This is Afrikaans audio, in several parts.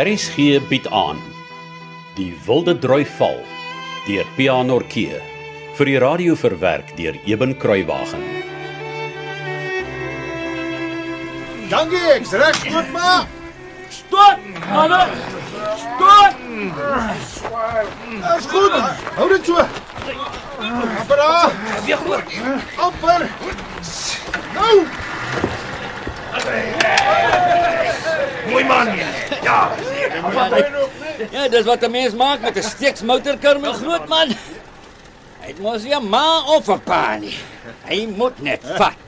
RSG bied aan Die Wilde Droi Val deur Pianorkee vir die radio verwerk deur Eben Kruiwagen. Dankie, ek's reg, goed maar. Stop! Manne! Stop! Is goed. Hou dit so. Daar. Weer hoor. Amper. Nou, Mooi man. Ja. Ja, dis wat 'n mens maak met 'n steeks motorkar met groot man. Hy het mos nie 'n ma of 'n pa nie. Hy moet net vat.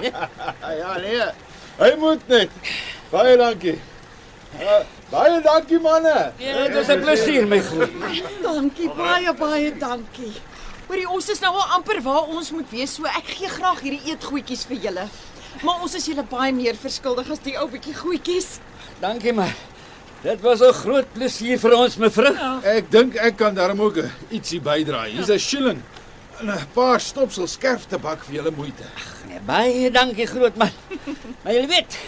ja nee. Hy moet net. Baie dankie. Uh, baie dankie manne. Ja, dis 'n plesier my groot. Dankie, baie baie dankie. Hoorie, ons is nou al amper waar ons moet wees, so ek gee graag hierdie eetgoedjies vir julle. Maar ons is julle baie meer verskuldig as die ou bietjie goedjies. Dankie maar. Dit was 'n groot plesier vir ons mevrou. Ek dink ek kan daarom ook ietsie bydra. Hier's 'n shilling en 'n paar stopsel skerf tabak vir julle moeite. Nee, baie dankie groot man. Maar jy weet,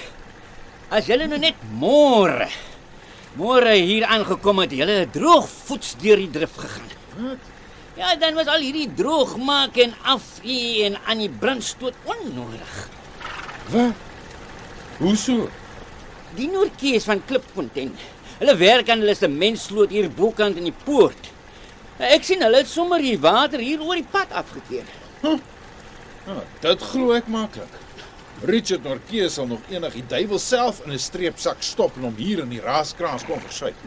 as julle nou net môre môre hier aangekom het, julle droogvoets deur die drif gegaan. Wat? Ja, dan was al hierdie droogmaak en afvee en aan die brandstoot onnodig. Wat? Hoe so? Die Noordkees van Klipfontein. Hulle werk aan hulle sementsloot hier bokant in die poort. Ek sien hulle het sommer die water hier oor die pad afgekeer. Ah, dit glo ek maklik. Richard Norke sal nog enig die duiwel self in 'n streepsak stop en hom hier in die raaskraans kom versuip.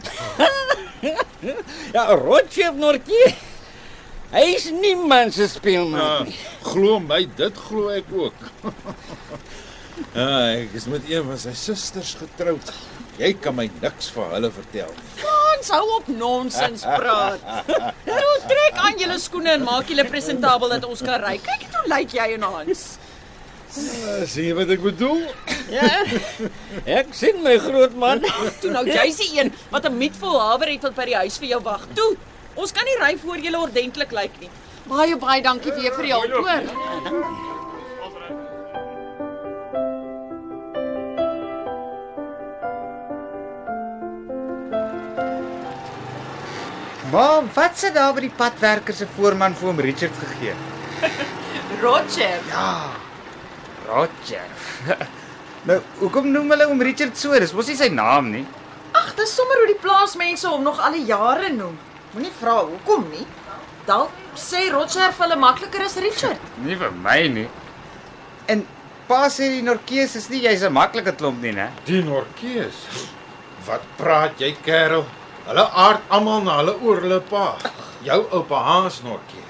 Ja, Rotchef Noordkees. Hy is niemand se speelmaat nie. glo my, dit glo ek ook. ja, ek is met een van sy susters getroud. Jy kan my niks van hulle vertel. Ons hou op nonsens praat. Toe trek aan julle skoene en maak julle presentabel dat ons kan ry. Kyk net hoe lyk jy en Hans. Uh, sien jy wat ek bedoel? Ja. Ek sien my groot man. Toe nou jy's die een wat 'n meatvol haver het wat by die huis vir jou wag. Toe. Ons kan nie ry voor jy ordentlik lyk nie. Baie baie dankie weer vir die hulp, hoor. Maar wat sit daar by die padwerker se voorman vir hom Richard gegee? Roger. Ja. Roger. nou, hoekom noem hulle hom Richard so? Dis mos nie sy naam nie. Ag, dis sommer hoe die plaasmense hom nog al die jare noem. Moenie vra hoekom nie. Dalk sê Roger vir hulle makliker as Richard. Nie vir my nie. En pa sê die Norkees is nie jy's 'n maklike klomp nie, né? Die Norkees. Wat praat jy, kerel? Hulle aard almal na hulle oor hulle pa. Jou oupa Hans Norke.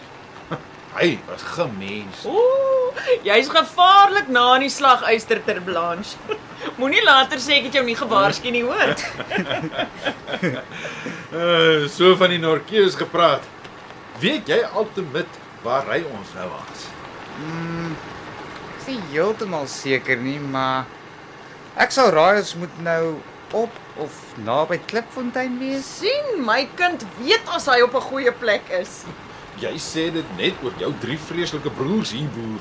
Hy was gemens. Ooh, jy's gevaarlik na in die slaguister ter Blanche. Moenie later sê ek het jou nie gewaarsku nie, hoor. Uh, so van die Norkees gepraat. Weet jy altemit waar ry ons nou aan? Ek is heeltemal seker nie, maar ek sal raai ons moet nou op of naby Klipfontein wees. sien, my kind weet as hy op 'n goeie plek is. Jy sê dit net oor jou drie vreeslike broers hier boer.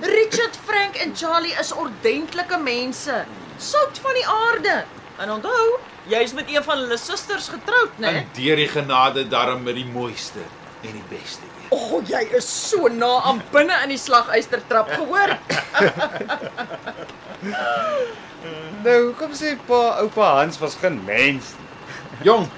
Richard, Frank en Charlie is ordentlike mense. Sout van die aarde. En onthou, jy's met een van hulle susters getroud, né? En deur die genade darm met die mooiste en die beste. O, oh, jy is so na aan binne in die slaguistertrap gehoor. Nou, hoekom sê pa oupa Hans was geen mens nie? Jong.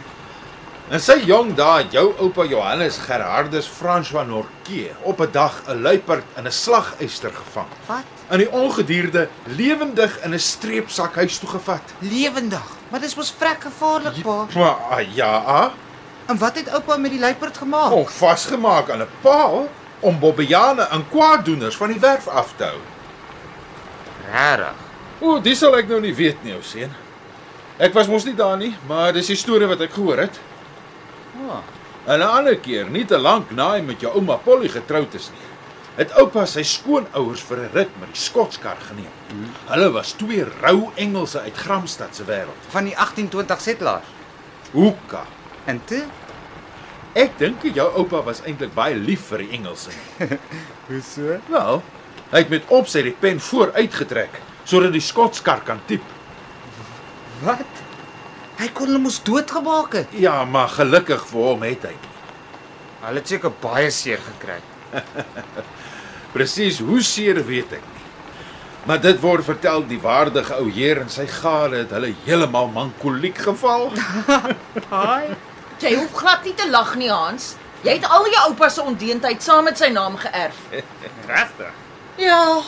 En sy jong het jou oupa Johannes Gerhardus François Norke op 'n dag 'n luiperd in 'n slaguister gevang. Wat? In die ongedierde lewendig in 'n streepsak huis toe gevat. Lewendig. Maar dis mos vrek gevaarlik, pa. Maar ah, ja, ah, En wat het oupa met die luiperd gemaak? om vasgemaak aan 'n paal om bobbejane en kwaaddoeners van die werf af te hou. Regtig? O, dis sal ek nou nie weet nie, ou seun. Ek was mos nie daar nie, maar dis die storie wat ek gehoor het. Oh. En 'n ander keer, nie te lank na hy met jou ouma Polly getroud is nie, het oupa sy skoonouers vir 'n rit met die skotskar geneem. Hmm. Hulle was twee rou Engelse uit Gramstad se wêreld. Van die 1820 setlaars. Hoeka. En toe? Ek dink jou oupa was eintlik baie lief vir die Engelse. Hoe so? Wel, hy het met opset die pen vooruit getrek sodat die skotskar kan tiep. Wat? Hy kon hulle mos doodgemaak het. Ja, maar gelukkig vir hom het hy. Hulle het seker baie seer gekry. Presies hoe seer weet ek nie. Maar dit word vertel die waardige ou heer en sy gade het hulle heeltemal mankoliek geval. Haai. Jy hoef glad nie te lag nie, Hans. Jy het al jou oupa se ondeentheid saam met sy naam geërf. Regtig? Ja.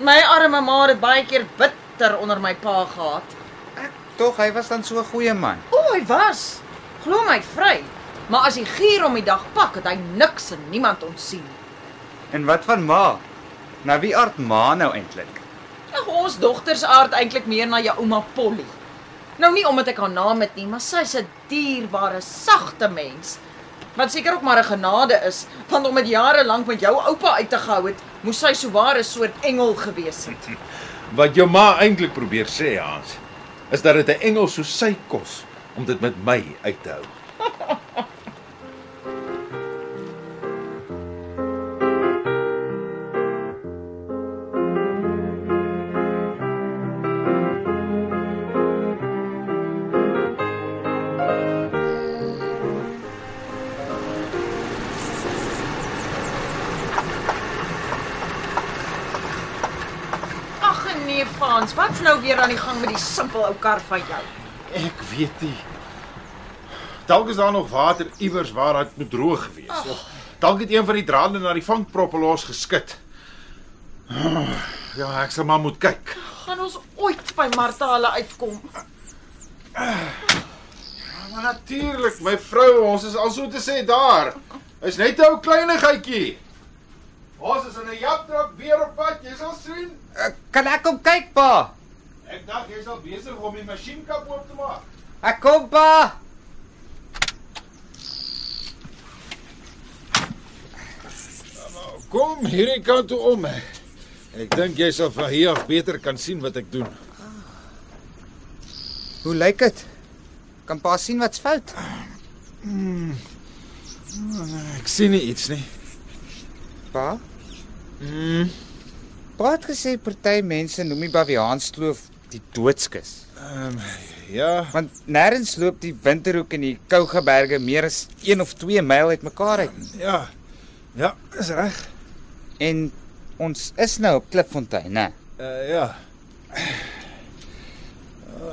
My arme ma het baie keer bitter onder my pa gehad. Ek tog hy was dan so 'n goeie man. O, hy was. Glo my, vry. Maar as hy gier om die dag pak, het hy niks en niemand ontsien. En wat van ma? Na wie aard ma nou eintlik? Ag, ons dogters aard eintlik meer na jou ouma Polly. Nou nie omdat ek haar naam het nie, maar sy's 'n dierbare, sagte mens. Wat seker ook maar 'n genade is, want om dit jare lank met jou oupa uit te gehou het, moes sy souware 'n soort engel gewees het. Wat jou ma eintlik probeer sê, Hans, is dat dit 'n engel soos sy kos om dit met my uit te hou. Frans, wat's nou weer aan die gang met die simpel ou kar van jou? Ek weet nie. Dalk is daar nog water iewers waar dit moet droog wees. Of dalk het een van die drade na die vangproppe los geskit. Ja, ek sal maar moet kyk. Gaan ons ooit by Martha hulle uitkom? Maar natuurlik, my vrou, ons is al so te sê daar. Is net 'n ou kleinigheidjie. Ons is in 'n japtrap weer op pad, jy sal sien. Uh, kan ek kom kyk, pa? Ek dink jy's al besig om die masjienkap oop te maak. Ek kom, pa. Kom hierdie kant toe om. Ek dink jy sal van hier af beter kan sien wat ek doen. Hoe lyk dit? Kan pa sien wat's fout? Ek sien nie iets nie. Pa? Mm, Pa het gesê party mense noem die Baviaanskloof die doodskus. ehm ja, Want nêrens loop die Winterhoek en die Kougaberge meer as 1 of 2 myl uitmekaar uit. nie. ja. Ja, is reg. En ons is nou op Klipfontein, né? Uh ja.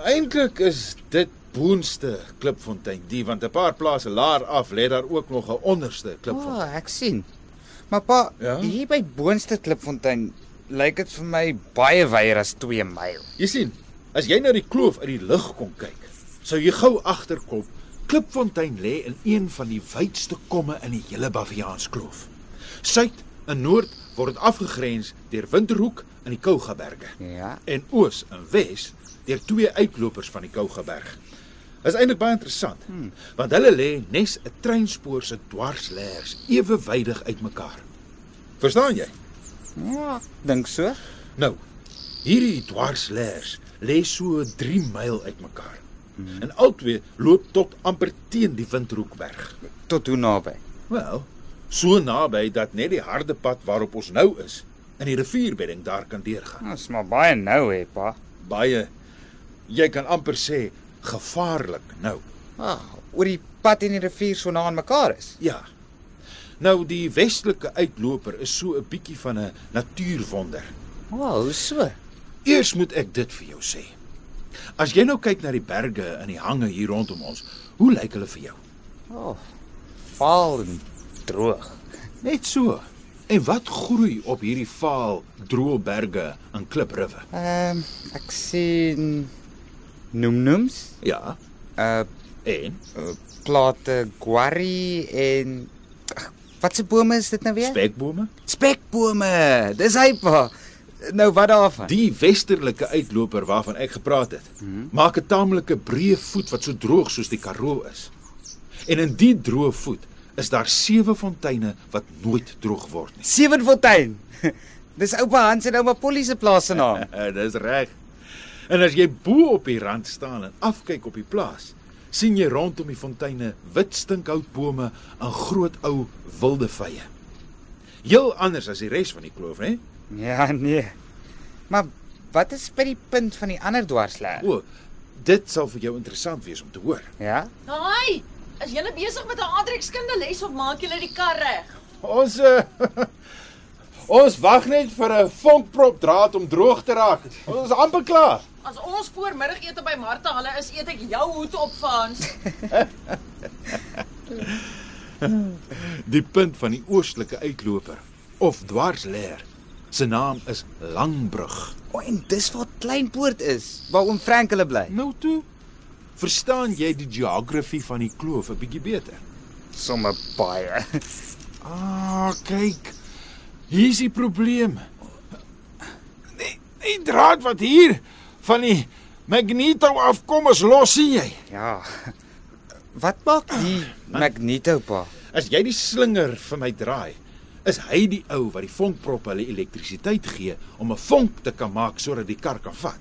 Eintlik is dit boonste Klipfontein, die want 'n paar plase laer af lê daar ook nog 'n onderste O, Klipfontein. oh, ek sien. Maar pa, Ja? hier by boonste Klipfontein lyk dit vir my baie wyer as 2 myl. Jy sien, as jy na die kloof uit die lug kom kyk, sou jy gou agterkom Klipfontein lê in een van die wydste komme in die hele Baviaanskloof. Suid en noord word dit afgegrens deur Winterhoek en die Kougaberge. Ja. en oos en wes deur twee uitlopers van die Kougaberg. Is eintlik baie interessant, hmm. want hulle lê nes 'n treinspoor se dwarsleers ewewydig uitmekaar. Verstaan jy? Ja, dink so. Nou, hierdie dwarsleers lê so 3 myl uitmekaar. Hmm. En albei loop tot amper teen die Windhoekberg. Tot hoe naby? Wel, so naby dat net die harde pad waarop ons nou is, in die rivierbedding daar kan deurgaan. Ons maar baie nou hè, pa. Baie jy kan amper sê gevaarlik nou. Ah, oor die pad en die rivier so na aan mekaar is. Ja. Nou die westelike uitloper is so 'n bietjie van 'n natuurwonder. Oh, hoe so? Eers moet ek dit vir jou sê. As jy nou kyk na die berge en die hange hier rondom ons, hoe lyk hulle vir jou? Oh, vaal en droog. Net so. En wat groei op hierdie vaal, droë berge en klipriwe? Ehm, um, ek sien noemnoems, Ja, uh en plate guarri en ag, wat se bome is dit nou weer? spekbome? Spekbome. Dis hy pa. Nou wat daarvan? Die westerlike uitloper waarvan ek gepraat het, hmm. maak 'n taamlike breë voet wat so droog soos die Karoo is. En in die droë voet is daar sewe fonteine wat nooit droog word nie. Sewenfontein. Dis oupa Hans en ouma Polly se plaas se naam. Dis reg. En as jy bo op die rand staan en afkyk op die plaas, sien jy rondom die fonteine wit stinkhoutbome en groot ou wilde vye. Heel anders as die res van die kloof, hè? Ja, nee. Maar wat is by die punt van die ander dwarsleer? O, Dit sal vir jou interessant wees om te hoor. Ja? Haai, is julle besig met 'n aardrykskunde les of maak julle die kar reg? Ons uh, ons wag net vir 'n vonkprop draad om droog te raak. Ons is amper klaar. As ons voormiddagete by Martha hulle is, eet ek jou hoed op vir Hans. Die punt van die oostelike uitloper of dwarsleer. Sy naam is Langbrug. O, en dis waar Kleinpoort is, waar oom Frank hulle bly. Nou toe, verstaan jy die geografie van die kloof 'n bietjie beter? Somme baie. Ah, kyk. Hier's die probleem. Die, die draad wat hier van die magneto afkom is los, sien jy? Ja. Wat maak die magneto pa? As jy die slinger vir my draai, is hy die ou wat die vonkprop hulle elektrisiteit gee om 'n vonk te kan maak sodat die kar kan vat.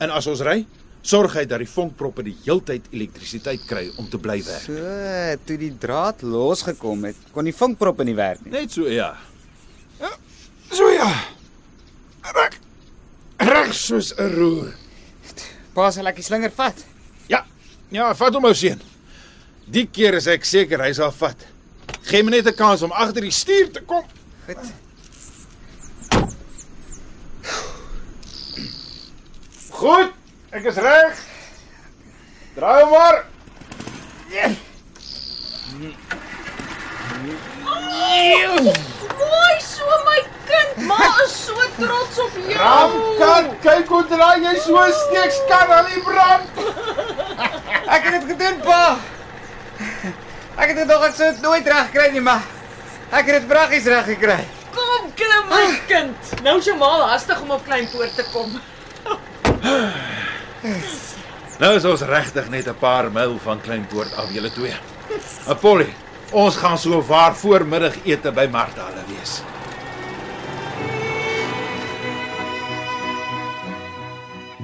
En as ons ry, sorg hy dat die vonkproppe die heeltyd elektrisiteit kry om te bly werk. So, toe die draad losgekom het, kon die vinkprop nie werk nie. Net so ja. Ja, So ja. Soos 'n roer. Pa sal ek die slinger vat. Ja. Ja, vat hom ou seun. Die keer is ek seker hy sal vat. Gee my net 'n kans om agter die stuur te kom. Goed. Goed, ek is reg. Draai hom maar. Mooi so my kind, ma is so trots op jou. Ramkan, kyk hoe draai jy so steeks kan al die brand. Ek het dit gedoen, pa. Ek het dit nog ek sou dit nooit reg kry nie, maar ek het dit braggies reg gekry. Kom klim my kind. Nou is jou ma hastig om op Kleinpoort te kom. Nou is ons regtig net 'n paar myl van Kleinpoort af julle twee. Apolly, ons gaan so waar voormiddagete by Martha hulle wees.